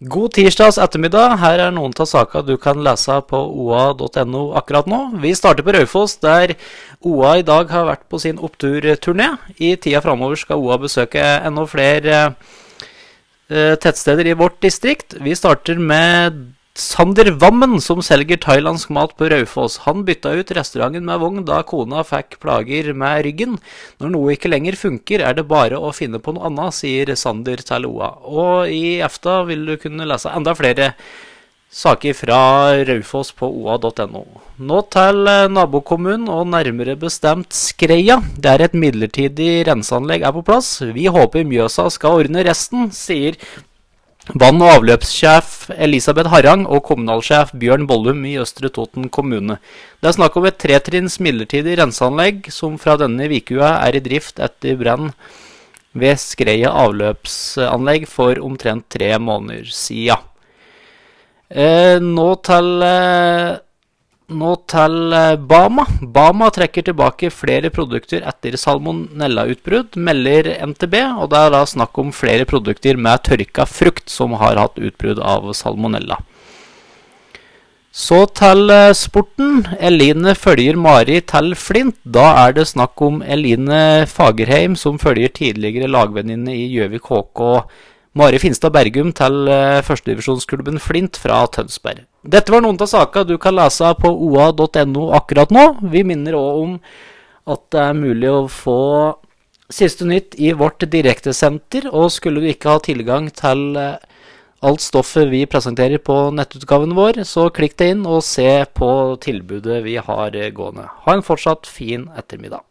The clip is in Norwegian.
God tirsdags ettermiddag. Her er noen av sakene du kan lese på oa.no akkurat nå. Vi starter på Raufoss, der OA i dag har vært på sin oppturturné. I tida framover skal OA besøke enda flere eh, tettsteder i vårt distrikt. Vi starter med Sander Wammen, som selger thailandsk mat på Raufoss. Han bytta ut restauranten med vogn da kona fikk plager med ryggen. Når noe ikke lenger funker, er det bare å finne på noe annet, sier Sander til OA. Og i EFTA vil du kunne lese enda flere saker fra Raufoss på oa.no. Nå til nabokommunen, og nærmere bestemt Skreia. Der et midlertidig renseanlegg er på plass. Vi håper Mjøsa skal ordne resten, sier Vann- og avløpssjef Elisabeth Harrang og kommunalsjef Bjørn Bollum i Østre Toten kommune. Det er snakk om et tretrinns midlertidig renseanlegg som fra denne vikua er i drift etter brann ved Skreia avløpsanlegg for omtrent tre måneder sia. Eh, nå til eh, nå til eh, Bama. Bama trekker tilbake flere produkter etter salmonellautbrudd, melder NTB. Og det er da snakk om flere produkter med tørka frukt som har hatt utbrudd av salmonella. Så til eh, sporten. Eline følger Mari til Flint. Da er det snakk om Eline Fagerheim, som følger tidligere lagvenninne i Gjøvik HK. Mari Finstad Bergum til uh, førstedivisjonsklubben Flint fra Tønsberg. Dette var noen av sakene du kan lese på oa.no akkurat nå. Vi minner òg om at det er mulig å få siste nytt i vårt direktesenter. Og skulle du ikke ha tilgang til eh, alt stoffet vi presenterer på nettutgaven vår, så klikk deg inn og se på tilbudet vi har gående. Ha en fortsatt fin ettermiddag.